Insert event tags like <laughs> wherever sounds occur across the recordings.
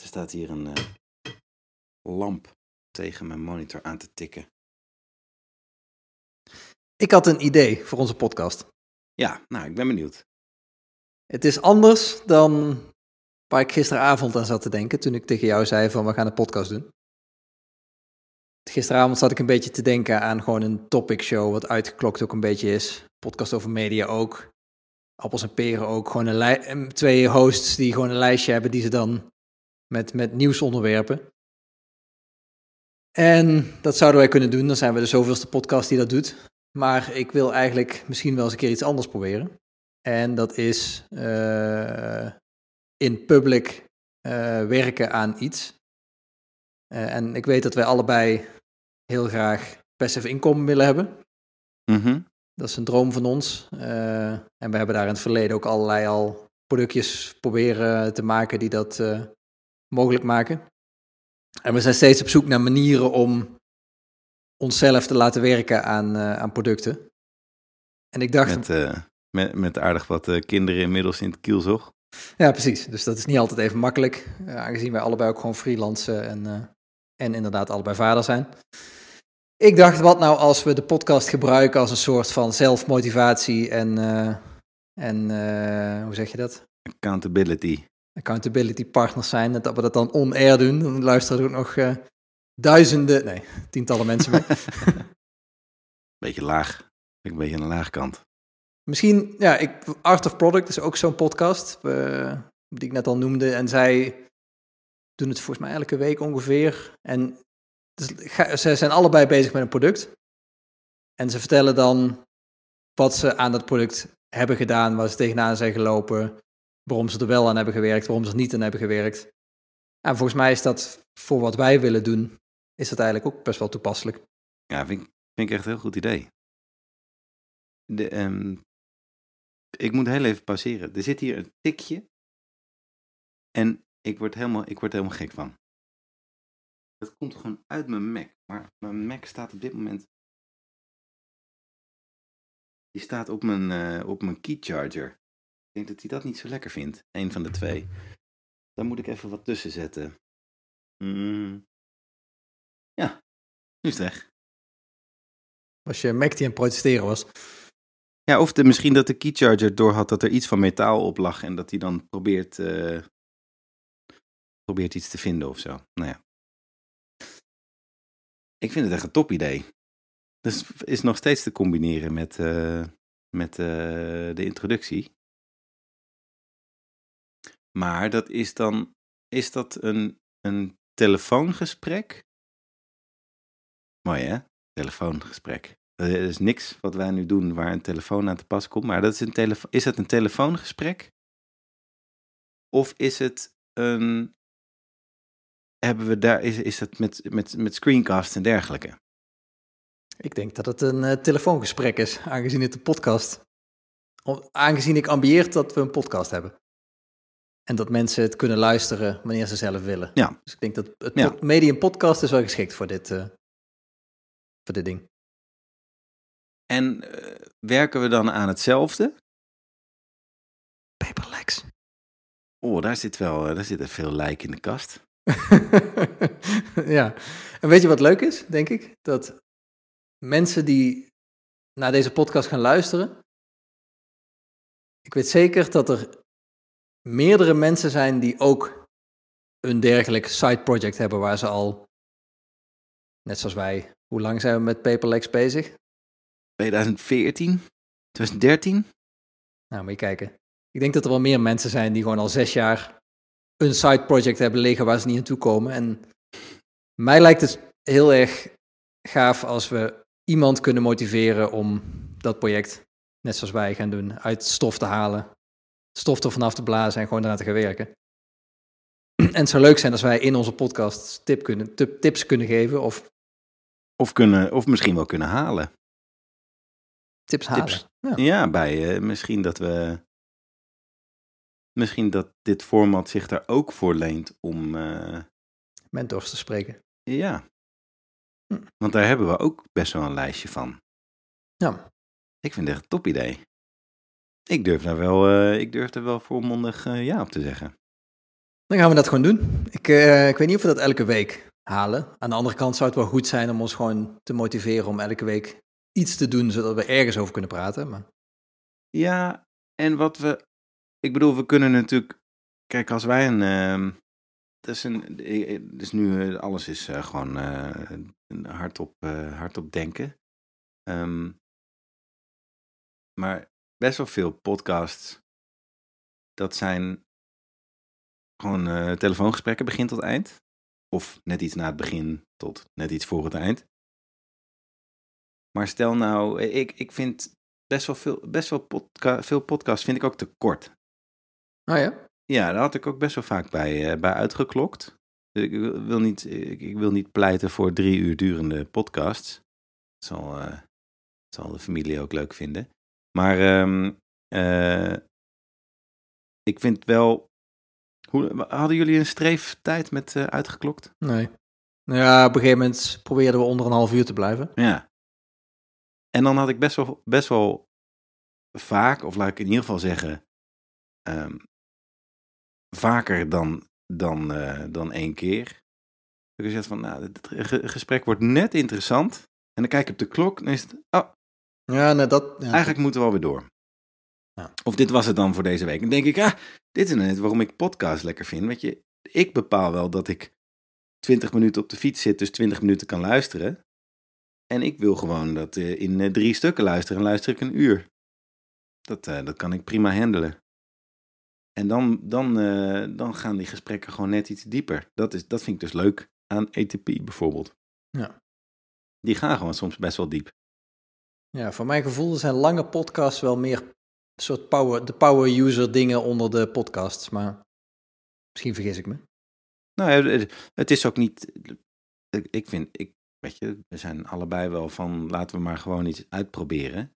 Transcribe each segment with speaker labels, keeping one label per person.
Speaker 1: er staat hier een eh, lamp tegen mijn monitor aan te tikken.
Speaker 2: Ik had een idee voor onze podcast.
Speaker 1: Ja, nou, ik ben benieuwd.
Speaker 2: Het is anders dan waar ik gisteravond aan zat te denken toen ik tegen jou zei van we gaan een podcast doen. Gisteravond zat ik een beetje te denken aan gewoon een topic show wat uitgeklokt ook een beetje is. Podcast over media ook. Appels en peren ook. Gewoon een lij- twee hosts die gewoon een lijstje hebben die ze dan met, met nieuwsonderwerpen. En dat zouden wij kunnen doen. Dan zijn we de zoveelste podcast die dat doet. Maar ik wil eigenlijk misschien wel eens een keer iets anders proberen. En dat is eh, in public eh, werken aan iets. Eh, en ik weet dat wij allebei heel graag passive income willen hebben.
Speaker 1: Mhm.
Speaker 2: Dat is een droom van ons. En we hebben daar in het verleden ook allerlei al productjes proberen te maken die dat mogelijk maken. En we zijn steeds op zoek naar manieren om onszelf te laten werken aan, eh, aan producten. En ik dacht,
Speaker 1: Met, eh, met, met aardig wat eh, kinderen inmiddels in het kielzog.
Speaker 2: ja precies, dus dat is niet altijd even makkelijk, aangezien wij allebei ook gewoon freelancen en, en inderdaad allebei vader zijn. Ik dacht, wat nou als we de podcast gebruiken als een soort van zelfmotivatie en, en hoe zeg je dat?
Speaker 1: Accountability.
Speaker 2: Accountability partners zijn. en Dat we dat dan on-air doen. Dan luisteren er ook nog eh, duizenden, nee, tientallen mensen mee. <laughs>
Speaker 1: Beetje laag. Een beetje aan de lage kant.
Speaker 2: Misschien, ja, ik, Art of Product is ook zo'n podcast. eh, die ik net al noemde. En zij doen het volgens mij elke week ongeveer. En dus, ga- ze zijn allebei bezig met een product. En ze vertellen dan wat ze aan dat product hebben gedaan, waar ze tegenaan zijn gelopen, waarom ze er wel aan hebben gewerkt, waarom ze er niet aan hebben gewerkt. En volgens mij is dat voor wat wij willen doen, is dat eigenlijk ook best wel toepasselijk.
Speaker 1: Ja, vind, vind ik echt een heel goed idee. De, ehm, ik moet heel even pauzeren. Er zit hier een tikje. En ik word helemaal, ik word helemaal gek van. Dat komt gewoon uit mijn Mac. Maar mijn Mac staat op dit moment... Die staat op mijn, eh, op mijn keycharger. Ik denk dat hij dat niet zo lekker vindt. Eén van de twee. Daar moet ik even wat tussen zetten. Mm. Ja, nu is het weg.
Speaker 2: Als je Mac die aan het protesteren was.
Speaker 1: Ja, of de, misschien dat de keycharger doorhad dat er iets van metaal op lag en dat hij dan probeert, eh, probeert iets te vinden of zo. Nou ja. Ik vind het echt een top idee. Dus is nog steeds te combineren met, eh, met eh, de introductie. Maar dat is dan, is dat een, een telefoongesprek? Mooi hè? Telefoongesprek. Er is niks wat wij nu doen waar een telefoon aan te pas komt. Maar dat is, een is het een telefoongesprek? Of is het een. Hebben we daar. Is, is het met, met, met screencasts en dergelijke?
Speaker 2: Ik denk dat het een eh, telefoongesprek is, aangezien het een podcast. Aangezien ik ambieer dat we een podcast hebben. En dat mensen het kunnen luisteren wanneer ze zelf willen.
Speaker 1: Ja.
Speaker 2: Dus ik denk dat het
Speaker 1: Ja.
Speaker 2: medium podcast is wel geschikt voor dit, eh, voor dit ding.
Speaker 1: En eh, werken we dan aan hetzelfde?
Speaker 2: Paperlex.
Speaker 1: Oh, daar zit wel. eh, Daar zit er veel lijk in de kast. <laughs>
Speaker 2: ja. En weet je wat leuk is, denk ik? Dat mensen die naar deze podcast gaan luisteren. Ik weet zeker dat er meerdere mensen zijn die ook een dergelijk side project hebben waar ze al, net zoals wij, hoe lang zijn we met Paperlex bezig?
Speaker 1: 2014? 2013?
Speaker 2: Nou, moet je kijken. Ik denk dat er wel meer mensen zijn die gewoon al zes jaar een side project hebben liggen waar ze niet aan toe komen. En mij lijkt het heel erg gaaf als we iemand kunnen motiveren om dat project, net zoals wij gaan doen, uit stof te halen. Stof er vanaf te blazen en gewoon eraan te gaan werken. <clears throat> En het zou leuk zijn als wij in onze podcast tip kunnen, tip- tips kunnen geven of
Speaker 1: Of, kunnen, of misschien wel kunnen halen.
Speaker 2: tips halen.
Speaker 1: Tips.
Speaker 2: Ja.
Speaker 1: Ja, bij eh, misschien dat we. Misschien dat dit format zich daar ook voor leent om. eh,
Speaker 2: Mentors te spreken.
Speaker 1: ja.
Speaker 2: Hm.
Speaker 1: Want daar hebben we ook best wel een lijstje van.
Speaker 2: Ja.
Speaker 1: Ik vind het echt een top idee. Ik durf daar wel, eh, ik durf er wel volmondig eh, ja op te zeggen.
Speaker 2: Dan gaan we dat gewoon doen. Ik, eh, ik weet niet of we dat elke week halen. Aan de andere kant zou het wel goed zijn om ons gewoon te motiveren om elke week iets te doen, zodat we ergens over kunnen praten. Maar...
Speaker 1: Ja, en wat we. Ik bedoel, we kunnen natuurlijk. Kijk, als wij een. ehm dat is een dus nu alles is gewoon hardop, hardop denken. Ehm, maar best wel veel podcasts. Dat zijn gewoon eh, telefoongesprekken begin tot eind. Of net iets na het begin tot net iets voor het eind. Maar stel nou, eh, ik, ik vind best wel, veel, best wel podca veel podcasts vind ik ook te kort.
Speaker 2: Oh ja?
Speaker 1: Ja, daar had ik ook best wel vaak bij, eh, bij uitgeklokt. Ik wil niet, ik, ik wil niet pleiten voor drie uur durende podcasts. Dat zal, eh, zal de familie ook leuk vinden. Maar ehm, eh, ik vind wel... Hoe, hadden jullie een streeftijd met eh, uitgeklokt?
Speaker 2: Nee. Nou ja, op een gegeven moment probeerden we onder een half uur te blijven.
Speaker 1: Ja. En dan had ik best wel, best wel vaak, of laat ik in ieder geval zeggen, ehm, vaker dan, dan, eh, dan één keer. Ik zeg van, nou, het ge- gesprek wordt net interessant. En dan kijk ik op de klok en is het, oh,
Speaker 2: Ja, nee, dat... Ja,
Speaker 1: eigenlijk moeten we alweer door.
Speaker 2: Ja.
Speaker 1: Of dit was het dan voor deze week. Dan denk ik, ah, dit is nou net waarom ik podcast lekker vind. Weet je, ik bepaal wel dat ik 20 minuten op de fiets zit, dus 20 minuten kan luisteren. En ik wil gewoon dat eh, in eh, drie stukken luisteren en luister ik een uur. Dat, eh, dat kan ik prima handelen. En dan, dan, dan gaan die gesprekken gewoon net iets dieper. Dat, is, dat vind ik dus leuk aan ATP bijvoorbeeld.
Speaker 2: Ja.
Speaker 1: Die gaan gewoon soms best wel diep.
Speaker 2: Ja, voor mijn gevoel zijn lange podcasts wel meer soort power, de power user dingen onder de podcasts. Maar misschien vergis ik me.
Speaker 1: Nou, het- is ook niet. ik- vind, ik, weet je, we zijn allebei wel van laten we maar gewoon iets uitproberen.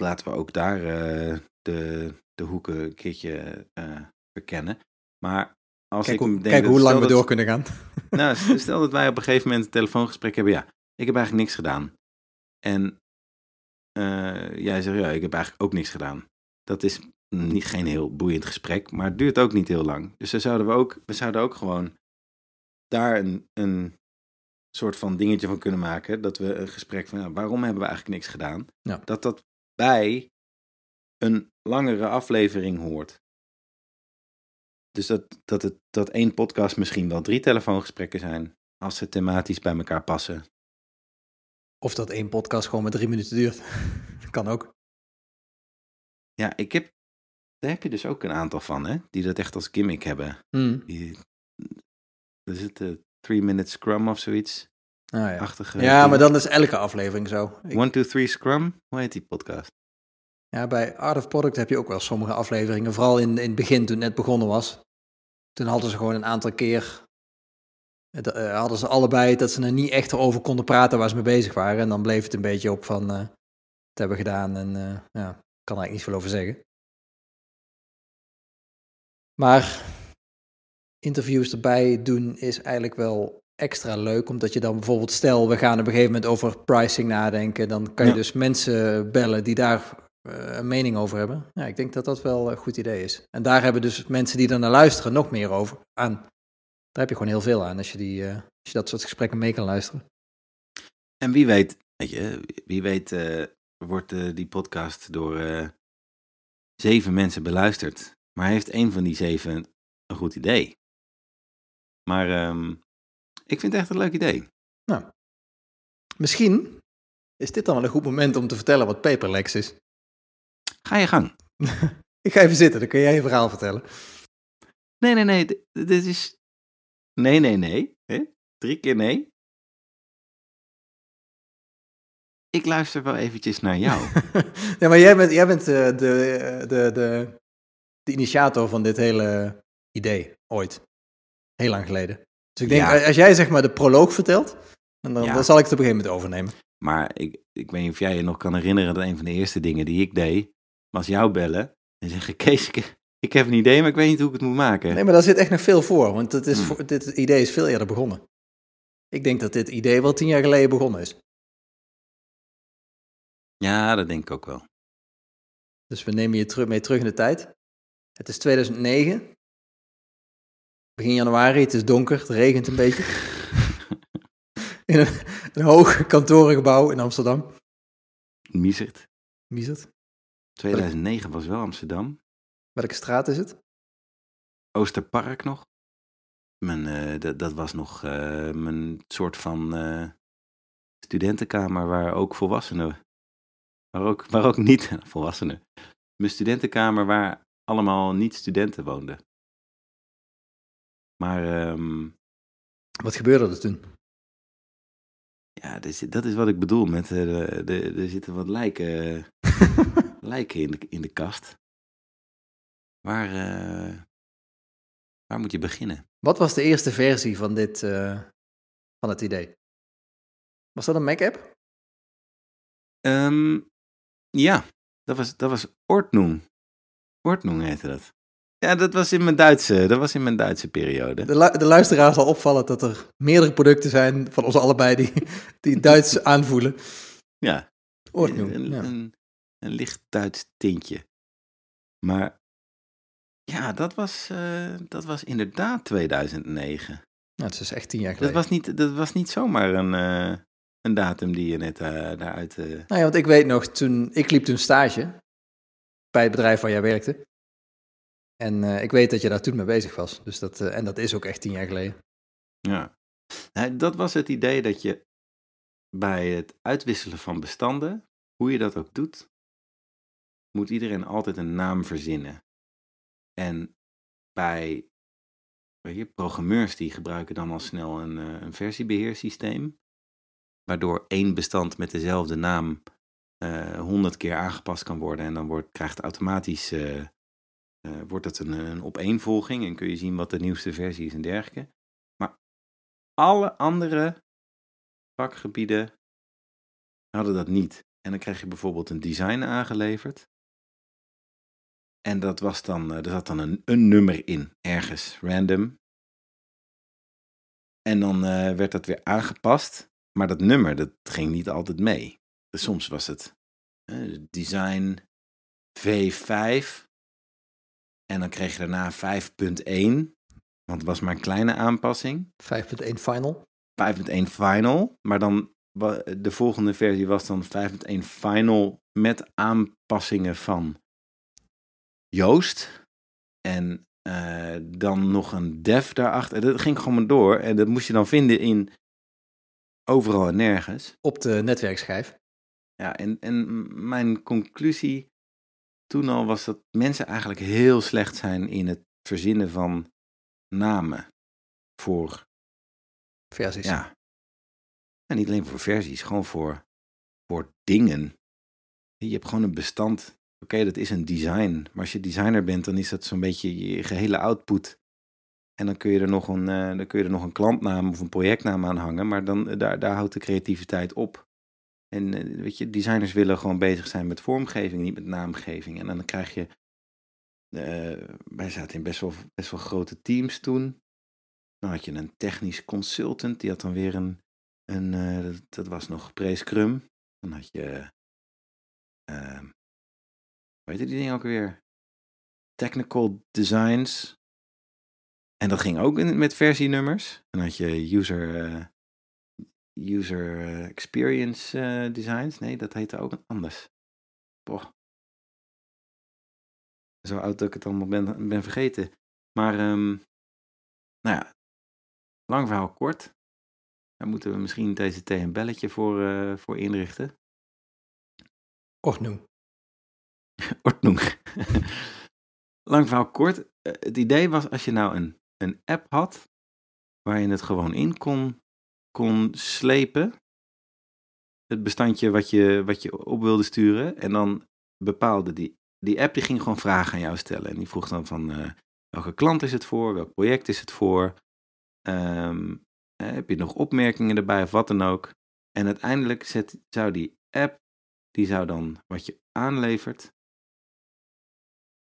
Speaker 1: Laten we ook daar eh, de, de hoeken een keertje eh, verkennen. Maar als
Speaker 2: Kijk,
Speaker 1: ik
Speaker 2: hoe,
Speaker 1: denk
Speaker 2: kijk
Speaker 1: dat-
Speaker 2: hoe lang we
Speaker 1: dat-
Speaker 2: door kunnen gaan.
Speaker 1: Nou, <laughs> stel dat wij op een gegeven moment een telefoongesprek hebben. Ja, ik heb eigenlijk niks gedaan. En eh, jij zegt, ja, ik heb eigenlijk ook niks gedaan. Dat is niet, geen heel boeiend gesprek, maar het duurt ook niet heel lang. Dus dan zouden we ook, we zouden ook gewoon daar een, een soort van dingetje van kunnen maken. Dat we een gesprek van, waarom hebben we eigenlijk niks gedaan?
Speaker 2: Ja.
Speaker 1: Dat dat bij een langere aflevering hoort. Dus dat, dat, het, dat één podcast misschien wel drie telefoongesprekken zijn. Als ze thematisch bij elkaar passen.
Speaker 2: Of dat één podcast gewoon maar drie minuten duurt. <laughs> kan ook.
Speaker 1: Ja, ik heb, daar heb je dus ook een aantal van, hè? Die dat echt als gimmick hebben.
Speaker 2: Hmm.
Speaker 1: Die, er zit de three minute scrum of zoiets.
Speaker 2: Ah, ja.
Speaker 1: Achtige
Speaker 2: ja, maar dan is elke aflevering zo. Ik-
Speaker 1: One, two, three scrum? Hoe heet die podcast?
Speaker 2: ja, bij Art of Product heb je ook wel sommige afleveringen. Vooral in, in het begin, toen het net begonnen was. Toen hadden ze gewoon een aantal keer... het, eh, hadden ze allebei dat ze er niet echt over konden praten waar ze mee bezig waren. En dan bleef het een beetje op van... eh het hebben gedaan en eh, ja, ik kan eigenlijk niet veel over zeggen. Maar interviews erbij doen is eigenlijk wel extra leuk. Omdat je dan bijvoorbeeld, stel we gaan op een gegeven moment over pricing nadenken. Dan kan je
Speaker 1: Ja.
Speaker 2: dus mensen bellen die daar een mening over hebben. Ja, ik denk dat dat wel een goed idee is. En daar hebben dus mensen die er naar luisteren nog meer over aan. Daar heb je gewoon heel veel aan als je, die, eh, als je dat soort gesprekken mee kan luisteren.
Speaker 1: En wie weet, weet je, wie weet eh, wordt eh, die podcast door zeven mensen beluisterd. Maar heeft één van die zeven een goed idee? Maar ehm, ik vind het echt een leuk idee.
Speaker 2: Misschien is dit dan wel een goed moment om te vertellen wat Paperlex is.
Speaker 1: Ga je gang. <laughs>
Speaker 2: Ik ga even zitten, dan kun jij je verhaal vertellen.
Speaker 1: Nee, nee, nee. Dit is. Nee, nee, nee. Drie keer nee. Ik luister wel eventjes naar jou. <laughs>
Speaker 2: ja, maar jij bent, jij bent eh, de, de, de, de initiator van dit hele idee, ooit. Heel lang geleden. Dus ik denk,
Speaker 1: Ja.
Speaker 2: als jij zeg maar de proloog vertelt, dan, dan,
Speaker 1: Ja.
Speaker 2: dan zal ik het op een gegeven moment overnemen.
Speaker 1: Maar ik, ik weet niet of jij je nog kan herinneren dat een van de eerste dingen die ik deed, was jou bellen en zeggen: <laughs> Kees, ik, ik heb een idee, maar ik weet niet hoe ik het moet maken.
Speaker 2: Nee, maar daar zit echt nog veel voor, want het is
Speaker 1: Hmm.
Speaker 2: dit idee is veel eerder begonnen. Ik denk dat dit idee wel tien jaar geleden begonnen is.
Speaker 1: Ja, dat denk ik ook wel.
Speaker 2: Dus we nemen je terug, mee terug in de tijd. Het is 2009. begin januari, het is donker, het regent een beetje. <laughs> in een, een hoog kantorengebouw in Amsterdam.
Speaker 1: Miezert.
Speaker 2: Miezert.
Speaker 1: 2009 was wel Amsterdam.
Speaker 2: Welke straat is het?
Speaker 1: Oosterpark nog. Mijn, eh, dat, was nog eh, mijn soort van eh, studentenkamer waar ook volwassenen, waar ook, waar ook niet <laughs> volwassenen, mijn studentenkamer waar allemaal niet-studenten woonden. Maar ehm,
Speaker 2: Wat gebeurde er toen?
Speaker 1: ja, dat is, dat is wat ik bedoel met, de, de, er zitten wat lijken, <laughs> lijken in, de, in de kast. Waar, eh, waar moet je beginnen?
Speaker 2: Wat was de eerste versie van dit, eh, van het idee? Was dat een Mac-app?
Speaker 1: Ehm, ja, dat was, dat was Ordnung. Ordnung heette dat. Ja, dat was in mijn Duitse, dat was in mijn Duitse periode.
Speaker 2: De, lu- de luisteraar zal opvallen dat er meerdere producten zijn van ons allebei die, die Duits <laughs> aanvoelen.
Speaker 1: Ja,
Speaker 2: Ordnung.
Speaker 1: een,
Speaker 2: Ja.
Speaker 1: een, een licht Duits tintje. Maar ja, dat was, eh, dat was inderdaad 2009.
Speaker 2: Nou, het is echt tien jaar
Speaker 1: Dat
Speaker 2: geleden.
Speaker 1: was niet, dat was niet zomaar een, eh, een datum die je net eh, daaruit...
Speaker 2: Nou ja, want ik weet nog, toen, ik liep toen stage bij het bedrijf waar jij werkte. En ik weet dat je daar toen mee bezig was. Dus dat, en dat is ook echt tien jaar geleden.
Speaker 1: Ja. Nou, dat was het idee dat je bij het uitwisselen van bestanden, hoe je dat ook doet, moet iedereen altijd een naam verzinnen. En bij weet je, programmeurs die gebruiken dan al snel een, eh, een versiebeheersysteem, waardoor één bestand met dezelfde naam honderd keer aangepast kan worden en dan wordt, krijgt automatisch eh, eh, wordt het een, een opeenvolging en kun je zien wat de nieuwste versie is en dergelijke alle andere vakgebieden hadden dat niet. En dan kreeg je bijvoorbeeld een design aangeleverd. En dat was dan, eh, er zat dan een, een nummer in, ergens, random. En dan eh, werd dat weer aangepast. Maar dat nummer, dat ging niet altijd mee. Dus soms was het eh, design V5. En dan kreeg je daarna 5.1. Want het was maar een kleine aanpassing.
Speaker 2: 5.1 final.
Speaker 1: 5.1 final, maar dan de volgende versie was dan 5.1 final met aanpassingen van Joost. En eh, dan nog een dev daarachter. Dat ging gewoon maar door. En dat moest je dan vinden in overal en nergens.
Speaker 2: Op de netwerkschijf.
Speaker 1: Ja, en, en mijn conclusie toen al was dat mensen eigenlijk heel slecht zijn in het verzinnen van namen voor
Speaker 2: Versies.
Speaker 1: Ja. En niet alleen voor versies, gewoon voor, voor dingen. Je hebt gewoon een bestand. Oké, dat is een design. Maar als je designer bent, dan is dat zo'n beetje je gehele output. En dan kun je er nog een, eh, dan kun je er nog een klantnaam of een projectnaam aan hangen. Maar dan, eh, daar, daar houdt de creativiteit op. En eh, weet je, designers willen gewoon bezig zijn met vormgeving, niet met naamgeving. En dan krijg je. wij zaten in best wel, best wel grote teams toen. Dan had je een technisch consultant, die had dan weer een, een dat, dat was nog pre-scrum. Dan had je, hoe heette die ding ook weer? Technical designs. En dat ging ook in, met versienummers. Dan had je user, eh, user eh, experience eh, designs. Nee, dat heette ook anders. Boah. Zo oud dat ik het allemaal ben, ben vergeten. Maar, ehm, nou ja, lang verhaal kort. Daar moeten we misschien deze thee een belletje voor, voor inrichten.
Speaker 2: Ordnung. <laughs>
Speaker 1: Ordnung. lang verhaal kort. Eh, het idee was als je nou een, een app had waar je het gewoon in kon, kon slepen. Het bestandje wat je, wat je op wilde sturen. En dan bepaalde die, die app die ging gewoon vragen aan jou stellen. En die vroeg dan van eh, welke klant is het voor? Welk project is het voor? Ehm, eh, heb je nog opmerkingen erbij of wat dan ook? En uiteindelijk zet, zou die app, die zou dan wat je aanlevert,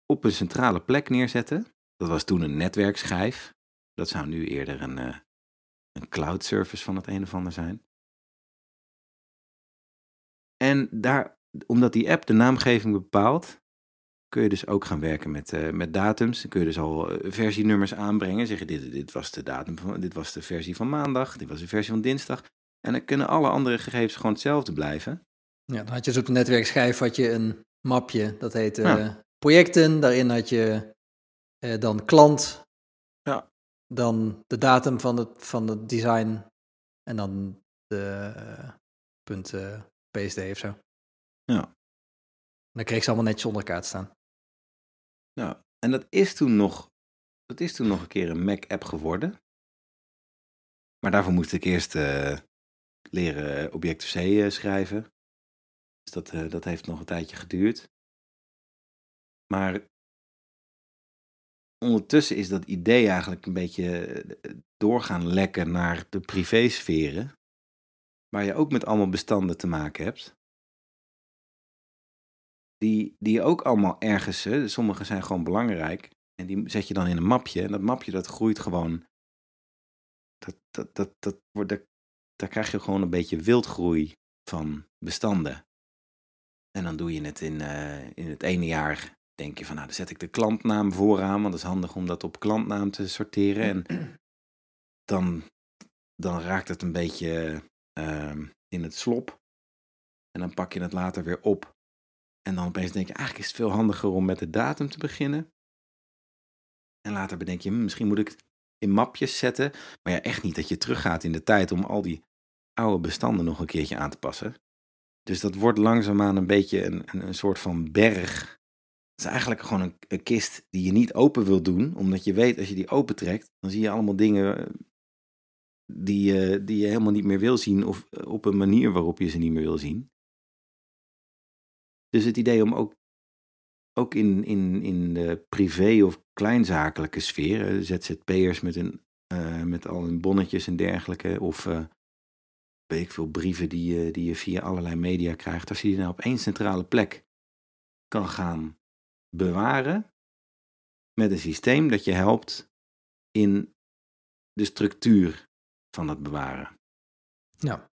Speaker 1: op een centrale plek neerzetten. Dat was toen een netwerkschijf. Dat zou nu eerder een, eh, een cloud service van het een of ander zijn. En daar, omdat die app de naamgeving bepaalt, kun je dus ook gaan werken met, uh, met datums. Dan kun je dus al uh, versienummers aanbrengen. Zeggen, dit, dit was de datum van, dit was de versie van maandag, dit was de versie van dinsdag. En dan kunnen alle andere gegevens gewoon hetzelfde blijven.
Speaker 2: Ja, dan had je dus op de netwerkschijf had je een mapje, dat heette ja. Projecten. Daarin had je dan klant,
Speaker 1: ja.
Speaker 2: dan de datum van het, van het design en dan de punt PSD of zo.
Speaker 1: Ja.
Speaker 2: dan kreeg ze allemaal netjes onder elkaar te staan.
Speaker 1: Nou, en dat is toen nog, dat is toen nog een keer een Mac-app geworden. Maar daarvoor moest ik eerst uh, leren Objective-C uh, schrijven. Dus dat, uh, dat heeft nog een tijdje geduurd. Maar ondertussen is dat idee eigenlijk een beetje doorgaan lekken naar de privésferen. Waar je ook met allemaal bestanden te maken hebt die, die ook allemaal ergens, sommige zijn gewoon belangrijk. En die zet je dan in een mapje. En dat mapje dat groeit gewoon. Dat, dat, dat, dat daar krijg je gewoon een beetje wildgroei van bestanden. En dan doe je het in, uh, in het ene jaar. Denk je van, nou, dan zet ik de klantnaam vooraan, want dat is handig om dat op klantnaam te sorteren. En <clears throat> dan, dan raakt het een beetje uh, in het slop. En dan pak je het later weer op en dan opeens denk je, eigenlijk is het veel handiger om met de datum te beginnen. En later bedenk je, hm, misschien moet ik het in mapjes zetten. Maar ja, echt niet dat je teruggaat in de tijd om al die oude bestanden nog een keertje aan te passen. Dus dat wordt langzaamaan een beetje een, een soort van berg. Het is eigenlijk gewoon een, kist die je niet open wil doen, omdat je weet als je die opentrekt, dan zie je allemaal dingen eh, die, uh, die je helemaal niet meer wil zien of eh, op een manier waarop je ze niet meer wil zien. Dus het idee om ook, ook in, in, in de privé- of kleinzakelijke sfeer, ZZP'ers met, een, met al hun bonnetjes en dergelijke, of weet ik veel brieven die je, die je via allerlei media krijgt, als je die nou op één centrale plek kan gaan bewaren met een systeem dat je helpt in de structuur van het bewaren.
Speaker 2: Ja.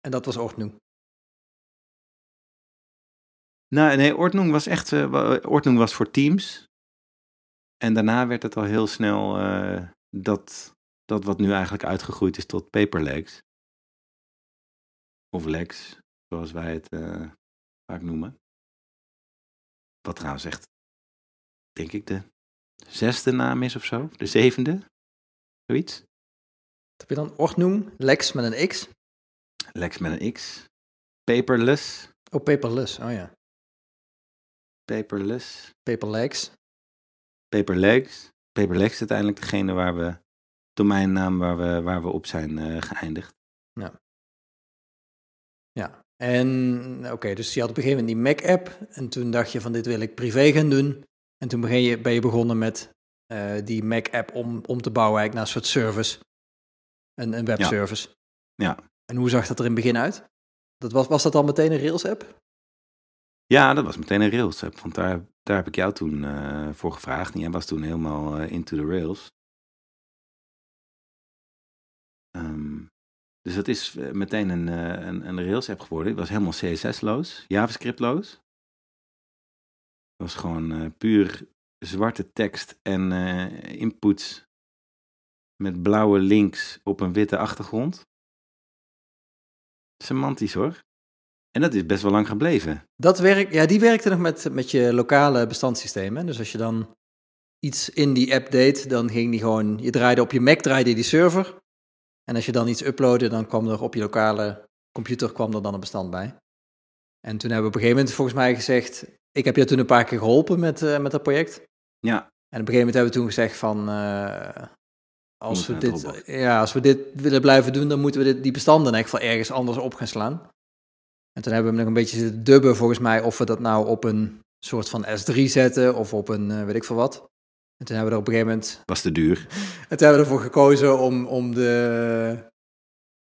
Speaker 2: En dat was Ordnung.
Speaker 1: Nou, nee, Ordnung was echt, uh, Ordnung was voor teams. En daarna werd het al heel snel uh, dat, dat wat nu eigenlijk uitgegroeid is tot Paperlegs. Of Legs, zoals wij het uh, vaak noemen. Wat trouwens echt, denk ik, de zesde naam is of zo. De zevende, zoiets.
Speaker 2: Heb je dan Ordnung, Lex met een X?
Speaker 1: Lex met een X. Paperless.
Speaker 2: Oh, paperless, oh ja.
Speaker 1: Paperless.
Speaker 2: Paperlegs.
Speaker 1: Paperlegs. Paperlegs is uiteindelijk degene waar we, domeinnaam waar we, waar we op zijn uh, geëindigd.
Speaker 2: Ja. Ja, en oké, dus je had op een gegeven moment die Mac-app en toen dacht je van dit wil ik privé gaan doen. En toen ben je, ben je begonnen met uh, die Mac-app om, om te bouwen eigenlijk naar een soort service. Een, een webservice.
Speaker 1: Ja. ja.
Speaker 2: En hoe zag dat er in het begin uit? Dat was, was dat al meteen een Rails-app?
Speaker 1: Ja, dat was meteen een Rails app, want daar, daar heb ik jou toen uh, voor gevraagd. En jij was toen helemaal uh, into the Rails. Um, dus dat is uh, meteen een, een, een Rails app geworden. Het was helemaal CSS-loos, JavaScript-loos. Het was gewoon puur zwarte tekst en inputs met blauwe links op een witte achtergrond. Semantisch hoor. En dat is best wel lang gebleven.
Speaker 2: Dat werk, ja, die werkte nog met, met je lokale bestandssystemen. Dus als je dan iets in die app deed, dan ging die gewoon, je draaide op je Mac draaide die server. En als je dan iets uploadde, dan kwam er op je lokale computer kwam er dan een bestand bij. En toen hebben we op een gegeven moment volgens mij gezegd, ik heb je toen een paar keer geholpen met, uh, met dat project.
Speaker 1: Ja.
Speaker 2: En op een gegeven moment hebben we toen gezegd van, uh, als, we dit, ja, als we dit willen blijven doen, dan moeten we dit, die bestanden echt wel ergens anders op gaan slaan. En toen hebben we nog een beetje zitten dubben volgens mij of we dat nou op een soort van S3 zetten of op een uh, weet ik veel wat. En toen hebben we er op een gegeven moment...
Speaker 1: Was te duur.
Speaker 2: En toen hebben we ervoor gekozen om, om, de,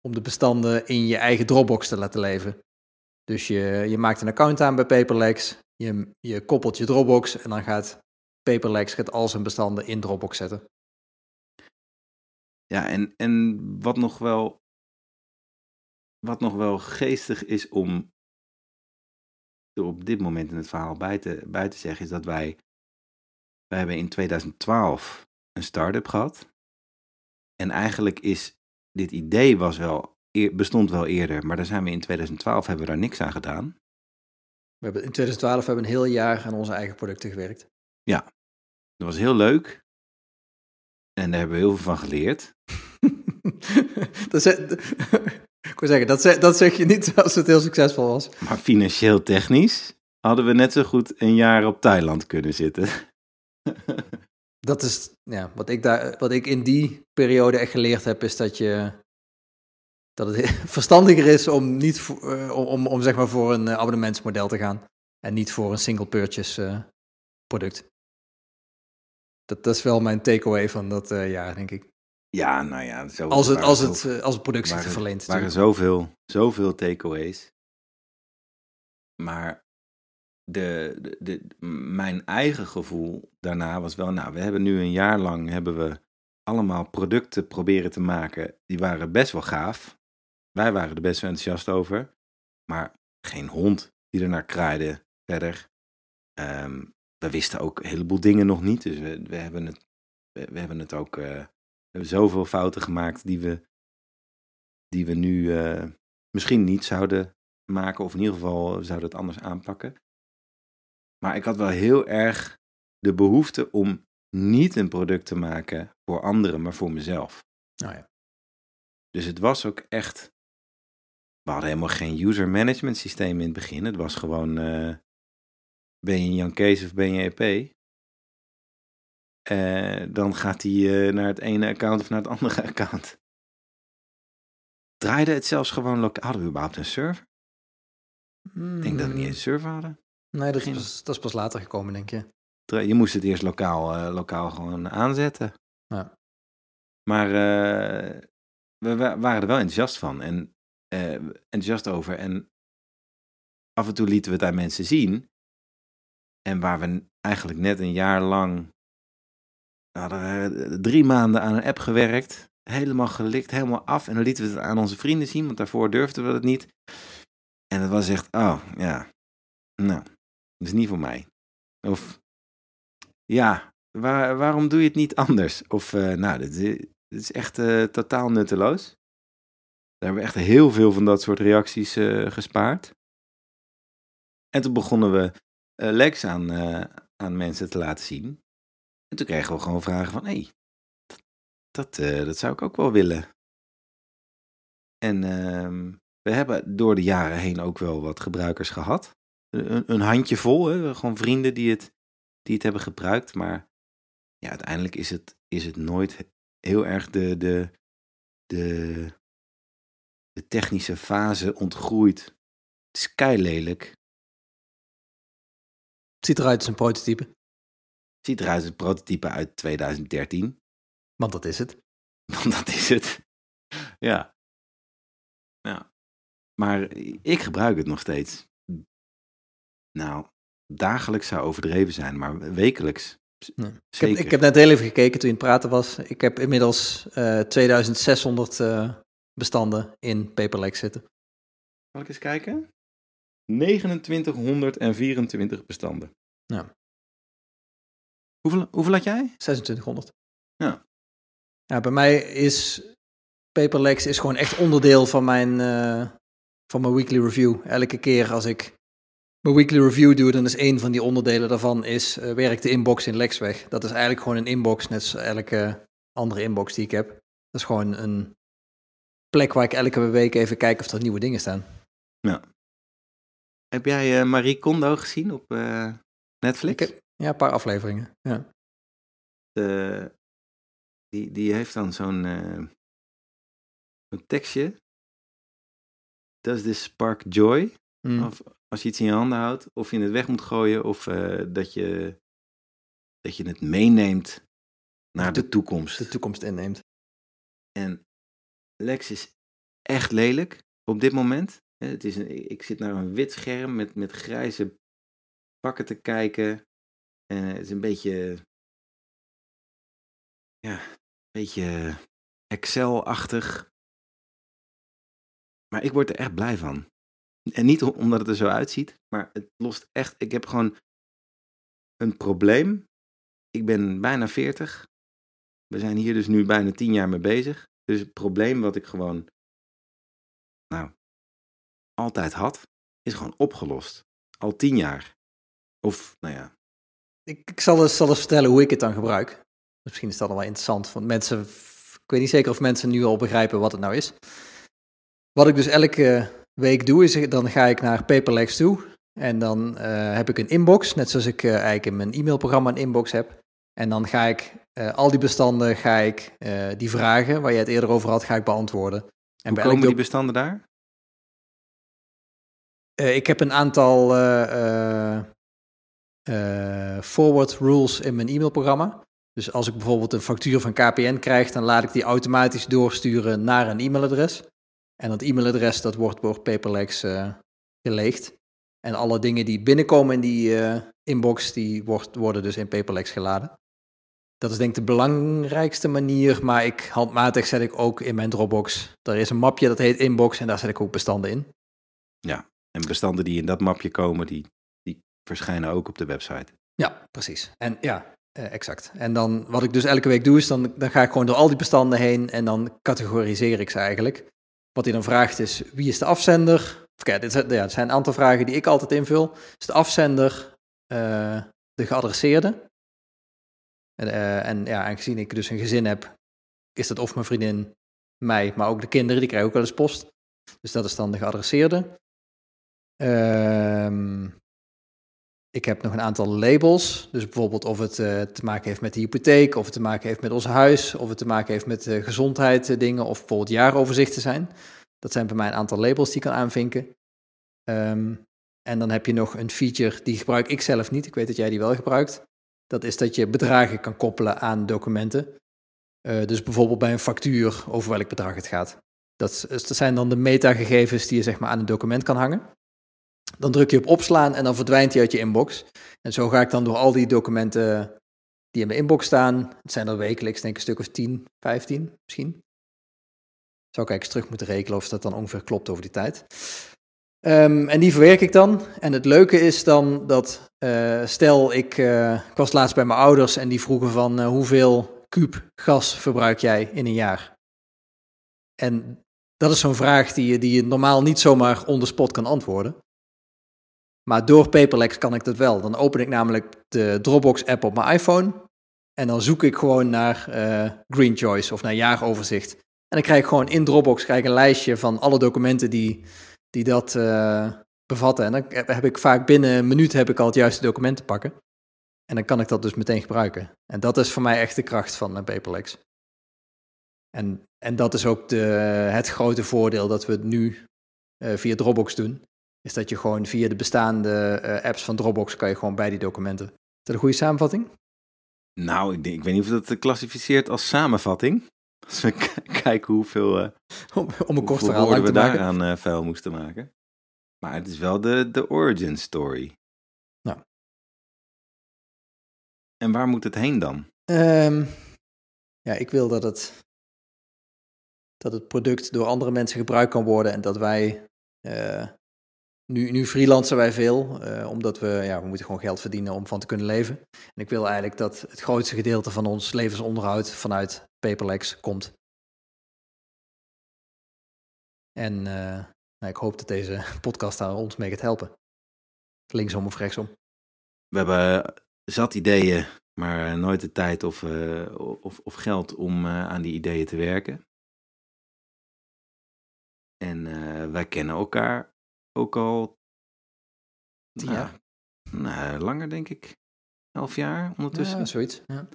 Speaker 2: om de bestanden in je eigen Dropbox te laten leven. Dus je, je maakt een account aan bij Paperlex, je, je koppelt je Dropbox en dan gaat Paperlex gaat al zijn bestanden in Dropbox zetten.
Speaker 1: Ja, en, en wat nog wel wat nog wel geestig is om er op dit moment in het verhaal bij te, bij te zeggen, is dat wij, wij hebben in 2012 een start-up gehad. En eigenlijk is dit idee was wel, bestond wel eerder, maar daar zijn we in 2012 hebben we daar niks aan gedaan.
Speaker 2: We hebben, in 2012 hebben we een heel jaar aan onze eigen producten gewerkt.
Speaker 1: Dat was heel leuk. En daar hebben we heel veel van geleerd. <laughs>
Speaker 2: dat <laughs> ik wil zeggen, dat zeg, dat zeg je niet als het heel succesvol was.
Speaker 1: Maar financieel technisch hadden we net zo goed een jaar op Thailand kunnen zitten.
Speaker 2: Dat is ja, wat, ik daar, wat ik in die periode echt geleerd heb, is dat je dat het <laughs> verstandiger is om niet voor, eh, om, om, zeg maar voor een eh, abonnementsmodel te gaan en niet voor een single purchase eh, product. Dat, dat is wel mijn takeaway van dat jaar, denk ik.
Speaker 1: Ja, nou ja. Zo
Speaker 2: Als het,
Speaker 1: waren
Speaker 2: als het, als het product zich
Speaker 1: waren-
Speaker 2: verleent.
Speaker 1: waren
Speaker 2: natuurlijk.
Speaker 1: zoveel, zoveel takeaways. Maar de, de, mijn eigen gevoel daarna was wel, nou, we hebben nu een jaar lang hebben we allemaal producten proberen te maken. Die waren best wel gaaf. Wij waren er best wel enthousiast over. Maar geen hond die er naar kraaide verder. Ehm, we wisten ook een heleboel dingen nog niet. Dus we, we, hebben, het, we, hebben het ook. we hebben zoveel fouten gemaakt die we, die we nu eh, misschien niet zouden maken. Of in ieder geval zouden het anders aanpakken. Maar ik had wel heel erg de behoefte om niet een product te maken voor anderen, maar voor mezelf.
Speaker 2: Nou ja.
Speaker 1: Dus het was ook echt. We hadden helemaal geen user management systeem in het begin. Het was gewoon. eh, ben je Jan Kees of ben je EP? Eh, dan gaat hij eh, naar het ene account of naar het <laughs> andere account. Draaide het zelfs gewoon lokaal. Hadden we überhaupt een server? Ik denk dat we niet eens een server hadden.
Speaker 2: Nee, dat is, dat is pas later gekomen, denk je.
Speaker 1: Je moest het eerst lokaal, eh, lokaal gewoon aanzetten.
Speaker 2: Ja.
Speaker 1: Maar eh, we wa- waren er wel enthousiast van. En eh, enthousiast over. En af en toe lieten we het aan mensen zien. En waar we eigenlijk net een jaar lang. hadden drie maanden aan een app gewerkt. Helemaal gelikt, helemaal af. En dan lieten we het aan onze vrienden zien, want daarvoor durfden we het niet. En het was echt, oh ja, nou, dat is niet voor mij. Of, ja, waar, waarom doe je het niet anders? Of, eh, nou, dit, is- echt eh, totaal nutteloos. Daar hebben we echt heel veel van dat soort reacties eh, gespaard. En toen begonnen we Lex aan, aan mensen te laten zien. En toen kregen we gewoon vragen van, hé, hey, dat, dat, dat zou ik ook wel willen. En ehm, we hebben door de jaren heen ook wel wat gebruikers gehad. Een, een handjevol, hè? gewoon vrienden die het, die het hebben gebruikt. Maar ja, uiteindelijk is het, is het nooit heel erg de, de, de, de technische fase ontgroeid. Het is kei lelijk.
Speaker 2: Het ziet eruit als een prototype,
Speaker 1: Het ziet eruit als een prototype uit 2013.
Speaker 2: want dat is het. <laughs>
Speaker 1: Want dat is het. Ja. ja. Maar ik gebruik het nog steeds. Nou, dagelijks zou overdreven zijn, maar wekelijks.
Speaker 2: Ja. Ik heb, ik heb net heel even gekeken toen je het praten was. Ik heb inmiddels eh 2600 eh, bestanden in Paperlex zitten.
Speaker 1: Zal ik eens kijken? 2924 bestanden.
Speaker 2: Ja.
Speaker 1: Hoeveel, hoeveel had jij?
Speaker 2: 2600.
Speaker 1: Ja.
Speaker 2: Ja, bij mij is Paperlex is gewoon echt onderdeel van mijn, eh, van mijn weekly review. Elke keer als ik mijn weekly review doe, dan is een van die onderdelen daarvan is uh, werkt de inbox in Lexweg. Dat is eigenlijk gewoon een inbox, net zoals elke andere inbox die ik heb. Dat is gewoon een plek waar ik elke week even kijk of er nieuwe dingen staan.
Speaker 1: Heb jij eh, Marie Kondo gezien op eh, Netflix?
Speaker 2: Heb, ja, een paar afleveringen. Ja.
Speaker 1: Die, die heeft dan zo'n zo'n tekstje. Does this spark joy?
Speaker 2: Mm.
Speaker 1: Of als je iets in je handen houdt, of je het weg moet gooien, of eh, dat, je, dat je het meeneemt naar de,
Speaker 2: De-
Speaker 1: toekomst.
Speaker 2: De toekomst inneemt.
Speaker 1: En Lex is echt lelijk op dit moment. Eh, Het is een, ik zit naar een wit scherm met, met grijze pakken te kijken. En het is een beetje. Ja, een beetje Excel-achtig. Maar ik word er echt blij van. En niet omdat het er zo uitziet, maar het lost echt. Ik heb gewoon een probleem. Ik ben bijna 40. We zijn hier dus nu bijna 10 jaar mee bezig. Dus het probleem wat ik gewoon, nou, altijd had, is gewoon opgelost. Al 10 jaar. Of, nou ja.
Speaker 2: Ik, ik zal, eens, zal eens vertellen hoe ik het dan gebruik. Misschien is dat al wel interessant, want mensen, ik weet niet zeker of mensen nu al begrijpen wat het nou is. Wat ik dus elke week doe, is dan ga ik naar Paperlex toe. En dan uh, heb ik een inbox, net zoals ik uh, eigenlijk in mijn e-mailprogramma een inbox heb. En dan ga ik uh, al die bestanden, ga ik die vragen waar je het eerder over had, ga ik beantwoorden. En
Speaker 1: Hoe komen die bestanden daar?
Speaker 2: ik heb een aantal forward rules in mijn e-mailprogramma. Dus als ik bijvoorbeeld een factuur van KPN krijg, dan laat ik die automatisch doorsturen naar een e-mailadres. En dat e-mailadres dat wordt door Paperlex uh, geleegd. En alle dingen die binnenkomen in die uh, inbox, die wordt, worden dus in Paperlex geladen. Dat is denk ik de belangrijkste manier, maar ik handmatig zet ik ook in mijn Dropbox. Er is een mapje dat heet inbox en daar zet ik ook bestanden in.
Speaker 1: Ja, en bestanden die in dat mapje komen, die, die verschijnen ook op de website.
Speaker 2: Ja, precies. En ja, uh, exact. En dan wat ik dus elke week doe, is dan, dan ga ik gewoon door al die bestanden heen en dan categoriseer ik ze eigenlijk. Wat hij dan vraagt is, wie is de afzender? Kijk, dit zijn, ja, zijn een aantal vragen die ik altijd invul. Is de afzender uh, de geadresseerde? En, uh, en ja, aangezien ik dus een gezin heb, is dat of mijn vriendin, mij, maar ook de kinderen, die krijgen ook wel eens post. Dus dat is dan de geadresseerde. Ehm ik heb nog een aantal labels. Dus bijvoorbeeld of het uh, te maken heeft met de hypotheek, of het te maken heeft met ons huis, of het te maken heeft met uh, gezondheid uh, dingen, of bijvoorbeeld jaaroverzichten zijn. Dat zijn bij mij een aantal labels die ik kan aanvinken. Um, en dan heb je nog een feature, die gebruik ik zelf niet. Ik weet dat jij die wel gebruikt. Dat is dat je bedragen kan koppelen aan documenten. dus bijvoorbeeld bij een factuur over welk bedrag het gaat. Dat, dat zijn dan de metagegevens die je zeg maar aan een document kan hangen. Dan druk je op opslaan en dan verdwijnt hij uit je inbox. En zo ga ik dan door al die documenten die in mijn inbox staan. Het zijn er wekelijks, denk ik, een stuk of 10, 15 misschien. Zou ik eens terug moeten rekenen of dat dan ongeveer klopt over die tijd. Um, en die verwerk ik dan. En het leuke is dan dat, uh, stel ik, uh, ik was laatst bij mijn ouders en die vroegen van uh, hoeveel kuub gas verbruik jij in een jaar? En dat is zo'n vraag die die je normaal niet zomaar on the spot kan antwoorden. Maar door Paperlex kan ik dat wel. Dan open ik namelijk de Dropbox-app op mijn iPhone. En dan zoek ik gewoon naar uh, Green Choice of naar jaaroverzicht. En dan krijg ik gewoon in Dropbox krijg ik een lijstje van alle documenten die, die dat uh, bevatten. En dan heb ik vaak binnen een minuut heb ik al het juiste document te pakken. En dan kan ik dat dus meteen gebruiken. En dat is voor mij echt de kracht van uh, Paperlex. En, en dat is ook de, het grote voordeel dat we het nu via Dropbox doen is dat je gewoon via de bestaande uh, apps van Dropbox kan je gewoon bij die documenten. Is dat een goede samenvatting?
Speaker 1: Nou, ik, denk, ik weet niet of dat te klassificeert als samenvatting. <laughs> Als we kijken hoeveel, uh, <laughs>
Speaker 2: om, om een kort verhaal lang
Speaker 1: we
Speaker 2: maken.
Speaker 1: daaraan uh, vuil moesten maken. Maar het is wel de, de origin story.
Speaker 2: Nou.
Speaker 1: En waar moet het heen dan?
Speaker 2: Um, ja, ik wil dat het, dat het product door andere mensen gebruikt kan worden en dat wij uh, nu, nu freelancen wij veel, uh, omdat we, ja, we moeten gewoon geld verdienen om van te kunnen leven. En ik wil eigenlijk dat het grootste gedeelte van ons levensonderhoud vanuit Paperlex komt. En uh, nou, ik hoop dat deze <laughs> podcast daar ons mee gaat helpen. Linksom of rechtsom.
Speaker 1: We hebben zat ideeën, maar nooit de tijd of, of, of, geld om aan die ideeën te werken. En wij kennen elkaar ook al.
Speaker 2: Tien jaar?
Speaker 1: Nou, nou, langer denk ik. Elf jaar ondertussen.
Speaker 2: Ja, zoiets. Ja.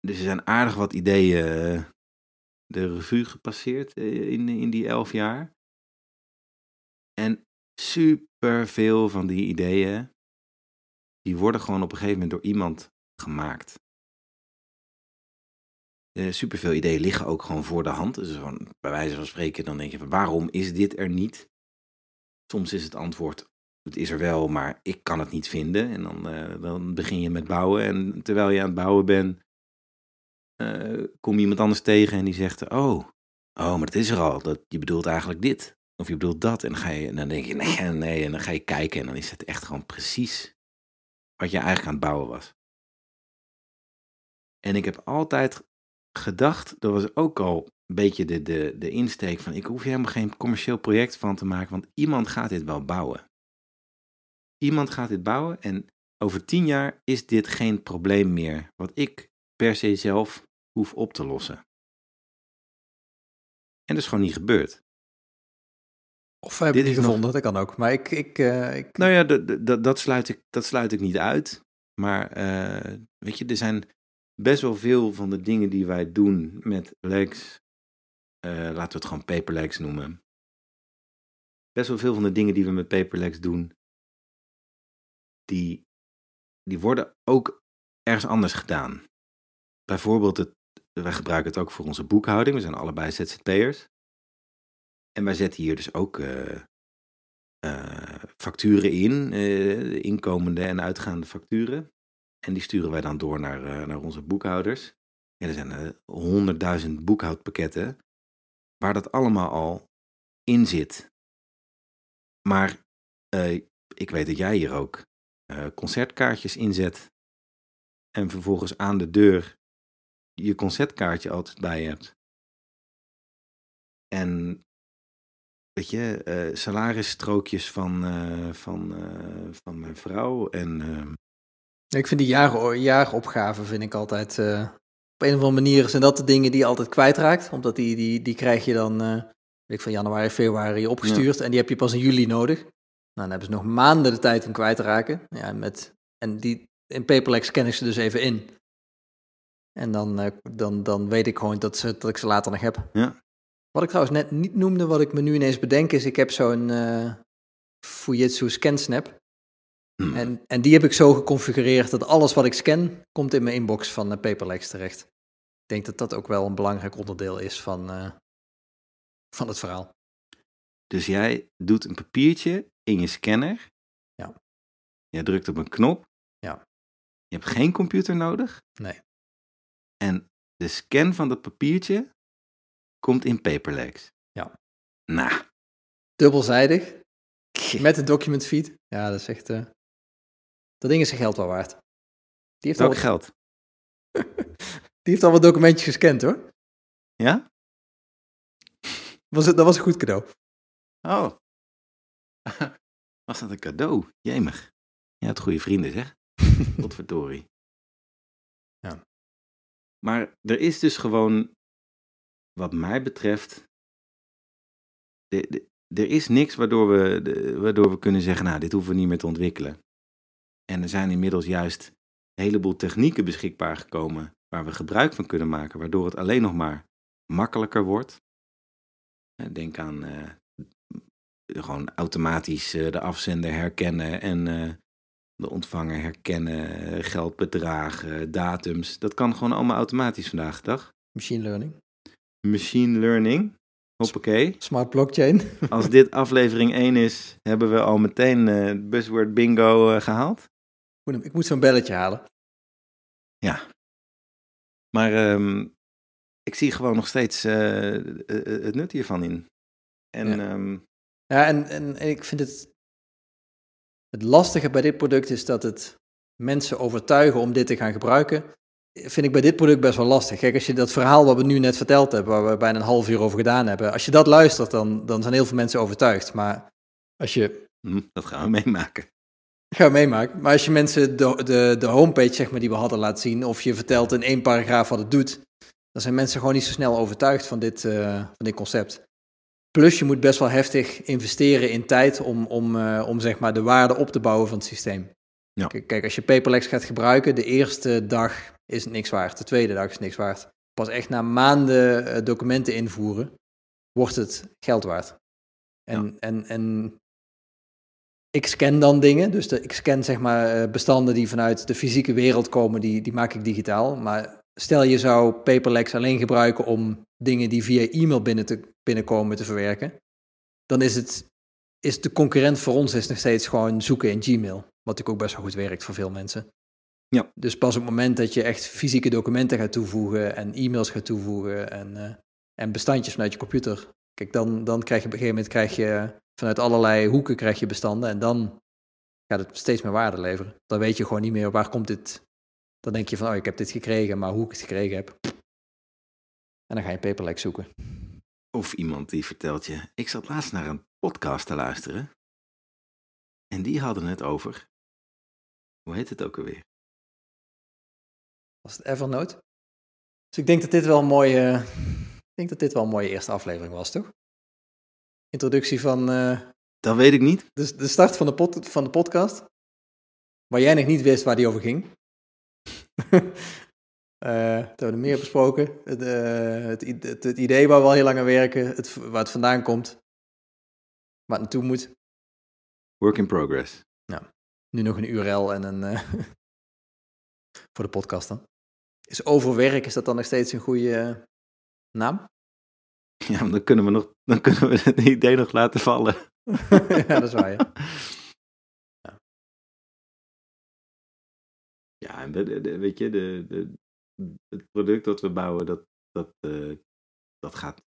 Speaker 1: Dus er zijn aardig wat ideeën eh, de revue gepasseerd eh, in, in die elf jaar. En super veel van die ideeën, die worden gewoon op een gegeven moment door iemand gemaakt. Uh, superveel ideeën liggen ook gewoon voor de hand. Dus gewoon, bij wijze van spreken, dan denk je van waarom is dit er niet? Soms is het antwoord, het is er wel, maar ik kan het niet vinden. En dan, uh, dan begin je met bouwen. En terwijl je aan het bouwen bent, uh, kom je iemand anders tegen en die zegt, oh, oh, maar het is er al. Dat, je bedoelt eigenlijk dit. of je bedoelt dat. En dan, ga je, en dan denk je, nee, nee. En dan ga je kijken en dan is het echt gewoon precies wat je eigenlijk aan het bouwen was. En ik heb altijd gedacht, dat was ook al een beetje de, de, de insteek van, ik hoef hier helemaal geen commercieel project van te maken, want iemand gaat dit wel bouwen. Iemand gaat dit bouwen en over tien jaar is dit geen probleem meer, wat ik per se zelf hoef op te lossen. En dat is gewoon niet gebeurd.
Speaker 2: Of heb
Speaker 1: Dit
Speaker 2: je niet
Speaker 1: nog-
Speaker 2: gevonden, dat kan ook. Maar ik, ik, eh, ik
Speaker 1: Nou ja, dat- dat- dat, sluit ik, dat sluit ik niet uit. Maar eh, weet je, er zijn best wel veel van de dingen die wij doen met legs. Eh, laten we het gewoon paperlegs noemen. Best wel veel van de dingen die we met paperlegs doen, die, die worden ook ergens anders gedaan. Bijvoorbeeld, het, wij gebruiken het ook voor onze boekhouding. We zijn allebei ZZP'ers. En wij zetten hier dus ook eh, eh, facturen in, de inkomende en uitgaande facturen. En die sturen wij dan door naar, naar onze boekhouders. En er zijn honderdduizend boekhoudpakketten waar dat allemaal al in zit. Maar eh, ik weet dat jij hier ook eh, concertkaartjes inzet. En vervolgens aan de deur je concertkaartje altijd bij hebt. En weet je, eh, salarisstrookjes van, van, van mijn vrouw. En ehm,
Speaker 2: Ik vind die jaren, jaaropgaven vind ik altijd... op een of andere manier zijn dat de dingen die je altijd kwijtraakt. Omdat die, die, die krijg je dan eh, weet ik, van januari, februari opgestuurd. En die heb je pas in juli nodig. Nou, dan hebben ze nog maanden de tijd om kwijt te raken. Ja, met, en die, in Paperlex scan ik ze dus even in. En dan, eh, dan, dan weet ik gewoon dat, ze, dat ik ze later nog heb.
Speaker 1: Ja.
Speaker 2: Wat ik trouwens net niet noemde, wat ik me nu ineens bedenk, is ik heb zo'n eh Fujitsu ScanSnap.
Speaker 1: Hm,
Speaker 2: En, en die heb ik zo geconfigureerd dat alles wat ik scan, komt in mijn inbox van uh, Paperlex terecht. Ik denk dat dat ook wel een belangrijk onderdeel is van, eh, van het verhaal.
Speaker 1: Dus jij doet een papiertje in je scanner.
Speaker 2: Ja.
Speaker 1: Jij drukt op een knop.
Speaker 2: Ja.
Speaker 1: Je hebt geen computer nodig.
Speaker 2: Nee.
Speaker 1: En de scan van dat papiertje komt in Paperlex.
Speaker 2: Ja.
Speaker 1: Nou,
Speaker 2: Dubbelzijdig, met een document feed. Ja, dat is echt... eh, dat ding is zijn geld wel waard. Die heeft, al wat,
Speaker 1: geld? <laughs>
Speaker 2: die heeft al wat documentjes gescand hoor.
Speaker 1: Ja?
Speaker 2: Was het, dat was een goed cadeau.
Speaker 1: Oh. <laughs> Was dat een cadeau? Jemig. Je had goede vrienden, zeg. <laughs> Godverdorie.
Speaker 2: Ja.
Speaker 1: Maar er is dus gewoon, wat mij betreft, de- de- er is niks waardoor we, de- waardoor we kunnen zeggen, nou, dit hoeven we niet meer te ontwikkelen. En er zijn inmiddels juist een heleboel technieken beschikbaar gekomen waar we gebruik van kunnen maken, waardoor het alleen nog maar makkelijker wordt. Eh, Denk aan eh, gewoon automatisch eh, de afzender herkennen en de ontvanger herkennen, geldbedragen, datums. Dat kan gewoon allemaal automatisch vandaag de dag.
Speaker 2: Machine learning.
Speaker 1: Machine learning. Hoppakee.
Speaker 2: Smart blockchain.
Speaker 1: Als dit aflevering 1 is, hebben we al meteen buzzword bingo eh, gehaald.
Speaker 2: Ik moet zo'n belletje halen.
Speaker 1: Maar ehm, ik zie gewoon nog steeds eh, eh, het nut hiervan in. En
Speaker 2: Ja.
Speaker 1: ehm,
Speaker 2: Ja, en, en, en ik vind het. Het lastige bij dit product is dat het mensen overtuigen om dit te gaan gebruiken. Vind ik bij dit product best wel lastig. Kijk, als je dat verhaal wat we nu net verteld hebben, waar we bijna een half uur over gedaan hebben, als je dat luistert, dan, dan zijn heel veel mensen overtuigd. Maar als je.
Speaker 1: hm, dat gaan we meemaken.
Speaker 2: Ga meemaken. Maar als je mensen de, de, de homepage zeg maar, die we hadden laat zien, of je vertelt in één paragraaf wat het doet, dan zijn mensen gewoon niet zo snel overtuigd van dit, eh, van dit concept. Plus je moet best wel heftig investeren in tijd om, om, eh, om zeg maar de waarde op te bouwen van het systeem.
Speaker 1: Ja.
Speaker 2: Kijk, kijk, als je Paperlex gaat gebruiken, de eerste dag is het niks waard, de tweede dag is niks waard. Pas echt na maanden eh, documenten invoeren, wordt het geld waard. En, en, en ik scan dan dingen, dus de, ik scan zeg maar eh, bestanden die vanuit de fysieke wereld komen, die, die maak ik digitaal. Maar stel je zou Paperlex alleen gebruiken om dingen die via e-mail binnen te, binnenkomen te verwerken, dan is het is de concurrent voor ons is nog steeds gewoon zoeken in Gmail, wat ook best wel goed werkt voor veel mensen.
Speaker 1: Ja.
Speaker 2: Dus pas op het moment dat je echt fysieke documenten gaat toevoegen en e-mails gaat toevoegen en, eh, en bestandjes vanuit je computer Kijk, dan, dan krijg je op een gegeven moment krijg je vanuit allerlei hoeken krijg je bestanden en dan gaat het steeds meer waarde leveren. Dan weet je gewoon niet meer waar komt dit. Dan denk je van, oh, ik heb dit gekregen, maar hoe ik het gekregen heb. En dan ga je paperlek zoeken.
Speaker 1: Of iemand die vertelt je, ik zat laatst naar een podcast te luisteren. En die hadden het over, hoe heet het ook alweer?
Speaker 2: Was het Evernote? Dus ik denk dat dit wel een mooie, ik denk dat dit wel een mooie eerste aflevering was, toch? Introductie van uh,
Speaker 1: dat weet ik niet.
Speaker 2: de, de start van de, pod, van de podcast. Waar jij nog niet wist waar die over ging. <laughs> Eh dat hebben we meer besproken. Het, eh, het, het, het idee waar we al heel lang aan werken. Het, waar het vandaan komt. Waar het naartoe moet.
Speaker 1: Work in progress.
Speaker 2: Nu nog een URL en een... <laughs> voor de podcast dan. Is overwerk, is dat dan nog steeds een goede naam? <laughs>
Speaker 1: Ja, maar dan kunnen we, nog, dan kunnen we het idee nog laten vallen. <laughs>
Speaker 2: ja, dat is waar, ja.
Speaker 1: Ja, en de, de- de- weet je, de, de, het product dat we bouwen, dat, dat, eh, dat gaat,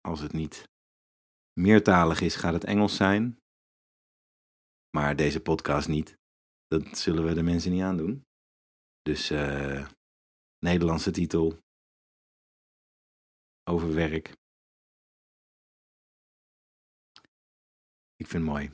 Speaker 1: als het niet meertalig is, gaat het Engels zijn. Maar deze podcast niet. Dat zullen we de mensen niet aandoen. Dus eh, Nederlandse titel. Over werk. Ik vind het mooi.